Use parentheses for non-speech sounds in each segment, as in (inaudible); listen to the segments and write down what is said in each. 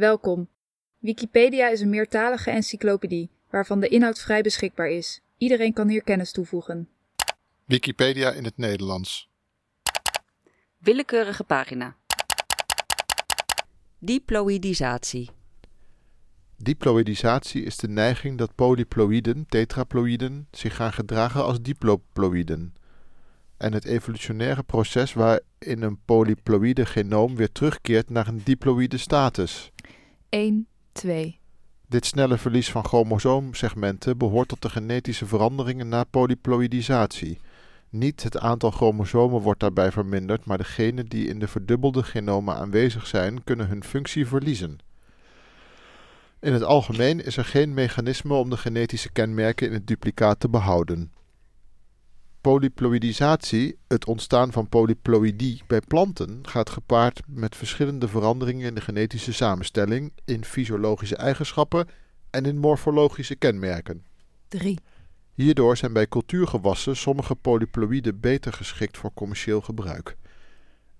Welkom. Wikipedia is een meertalige encyclopedie, waarvan de inhoud vrij beschikbaar is. Iedereen kan hier kennis toevoegen. Wikipedia in het Nederlands. Willekeurige pagina. Diploïdisatie. Diploïdisatie is de neiging dat polyploïden, tetraploïden, zich gaan gedragen als diploploïden. En het evolutionaire proces waarin een polyploïde genoom weer terugkeert naar een diploïde status. 1, 2. Dit snelle verlies van chromosoomsegmenten behoort tot de genetische veranderingen na polyploïdisatie. Niet het aantal chromosomen wordt daarbij verminderd, maar de genen die in de verdubbelde genomen aanwezig zijn, kunnen hun functie verliezen. In het algemeen is er geen mechanisme om de genetische kenmerken in het duplicaat te behouden. Polyploïdisatie, het ontstaan van polyploïdie bij planten, gaat gepaard met verschillende veranderingen in de genetische samenstelling, in fysiologische eigenschappen en in morfologische kenmerken. 3. Hierdoor zijn bij cultuurgewassen sommige polyploïden beter geschikt voor commercieel gebruik.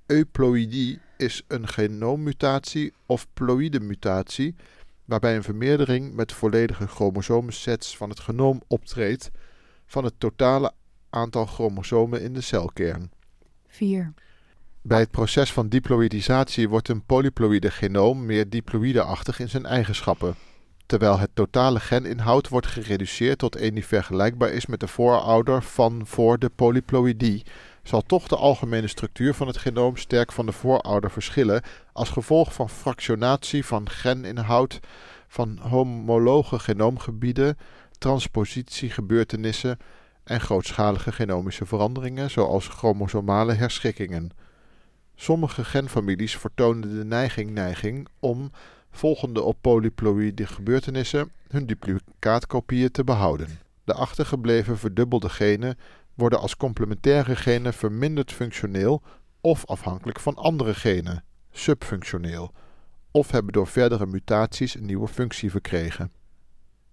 Euploïdie is een genoommutatie of ploïdemutatie waarbij een vermeerdering met volledige chromosoomsets van het genoom optreedt van het totale aantal chromosomen in de celkern. 4. Bij het proces van diploïdisatie wordt een polyploïde genoom meer diploïdeachtig in zijn eigenschappen, terwijl het totale geninhoud wordt gereduceerd tot een die vergelijkbaar is met de voorouder van voor de polyploïdie, zal toch de algemene structuur van het genoom sterk van de voorouder verschillen als gevolg van fractionatie van geninhoud van homologe genoomgebieden, transpositiegebeurtenissen en grootschalige genomische veranderingen zoals chromosomale herschikkingen. Sommige genfamilies vertoonden de neiging, neiging om, volgende op polyploïde gebeurtenissen, hun duplicaatkopieën te behouden. De achtergebleven verdubbelde genen worden als complementaire genen verminderd functioneel of afhankelijk van andere genen, subfunctioneel, of hebben door verdere mutaties een nieuwe functie verkregen.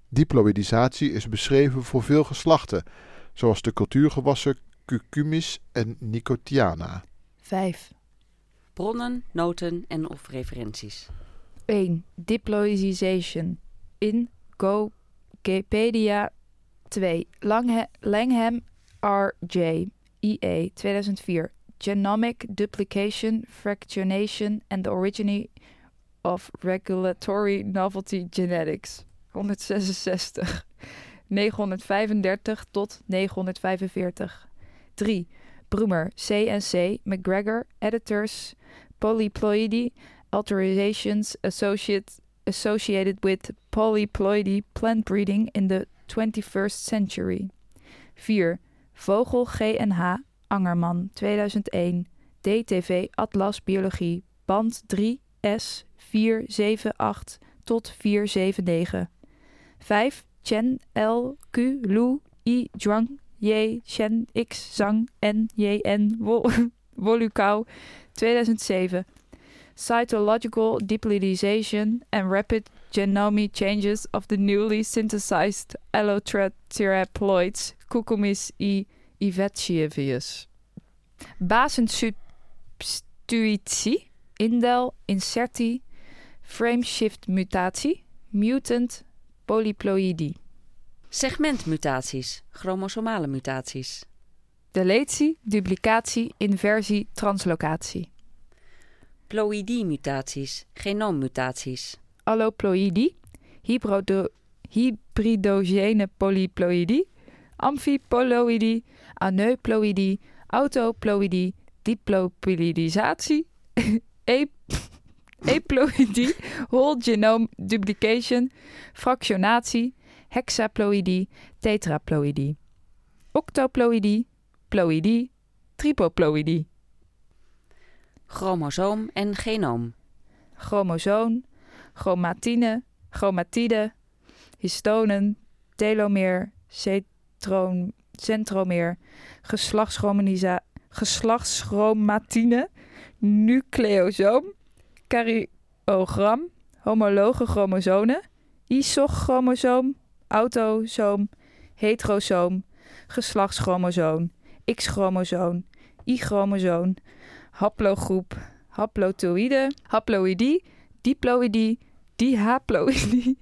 Diploïdisatie is beschreven voor veel geslachten, zoals de cultuurgewassen Cucumis en Nicotiana. 5. Bronnen, noten en of referenties. 1. Diploidization. In Wikipedia 2. Langhe Langham R.J. E.A. 2004. Genomic Duplication, Fractionation and the Origin of Regulatory Novelty Genetics. 166. 935 tot 945. 3. Brummer, C&C, McGregor, Editors, Polyploidy, Authorizations associate, associated with polyploidy plant breeding in the 21st century. 4. Vogel GNH, Angerman, 2001, DTV Atlas Biologie, band 3 S 478 tot 479. 5. Chen L Q Lu I Zhuang J Shen X Zhang N J N Wol Wolukau 2007. Cytological diploidization and rapid genome changes of the newly synthesized allotetraploids Cucumis I Ivetschievius. Basensubstitutie, indel, insertie, frameshift mutatie, mutant, polyploïdie. Segmentmutaties, chromosomale mutaties. Deletie, duplicatie, inversie, translocatie. Ploïdie-mutaties, genoommutaties. Alloploïdie, hybrido- hybridogene polyploïdie, amfiploïdie, aneuploïdie, autoploïdie, diploploïdisatie, (laughs) e- eploïdie, whole genome duplication, fractionatie, hexaploïdie, tetraploïdie, octoploïdie, ploïdie, tripoploïdie, Chromosoom en genoom. chromosoom, chromatine, chromatide, histonen, telomeer, cetroom, centromeer, geslachtschromatine, nucleosoom, karyogram, homologe chromosomen, isochromosoom, autosoom, heterosoom, geslachtschromosoom, X-chromosoom, Y-chromosoom, haplogroep, haplotoïde, haploïdie, diploïdie, dihaploïdie,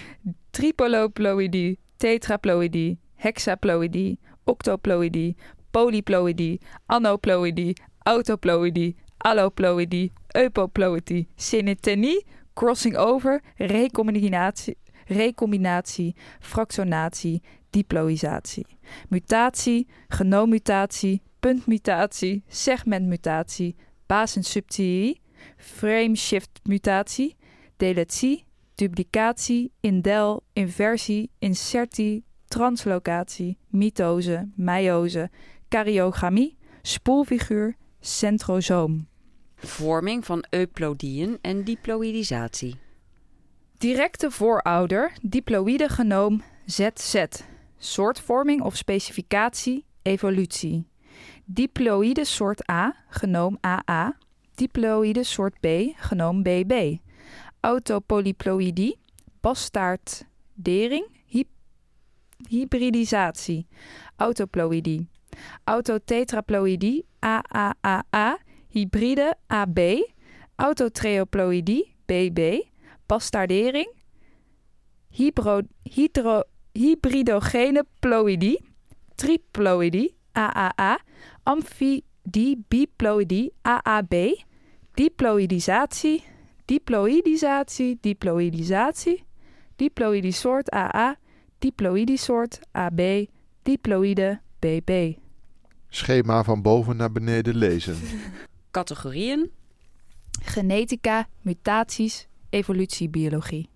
(laughs) tripoloploïdie, tetraploïdie, hexaploïdie, octoploïdie, polyploïdie, anoploïdie, autoploïdie, alloploïdie, eupoploïdie, synetenie, crossing over, recombinatie, recombinatie, fractionatie, diploïsatie, mutatie, genoommutatie, puntmutatie, segmentmutatie, basensubtilie, frameshift mutatie, deletie, duplicatie, indel, inversie, insertie, translocatie, mitose, meiose, karyogamie, spoelfiguur, centrosoom. Vorming van euplodieën en diploïdisatie. Directe voorouder, diploïde genoom ZZ. Soortvorming of specificatie, evolutie. Diploïde soort A, genoom AA. Diploïde soort B, genoom BB. Autopolyploïdie, bastaardering, hy hybridisatie. Autoploïdie. Autotetraploïdie, AAAA. Hybride, AB. Autotreoploïdie, BB. Bastaardering. Hybro, hydro, hybridogene ploïdie. Triploïdie, AAA. Amfidie, biploïdie, AAB. Diploïdisatie, diploïdisatie, diploïdisatie, diploïdisoort AA, diploïdisoort AB, diploïde BB. Schema van boven naar beneden lezen. (laughs) Categorieën. Genetica, mutaties, evolutiebiologie.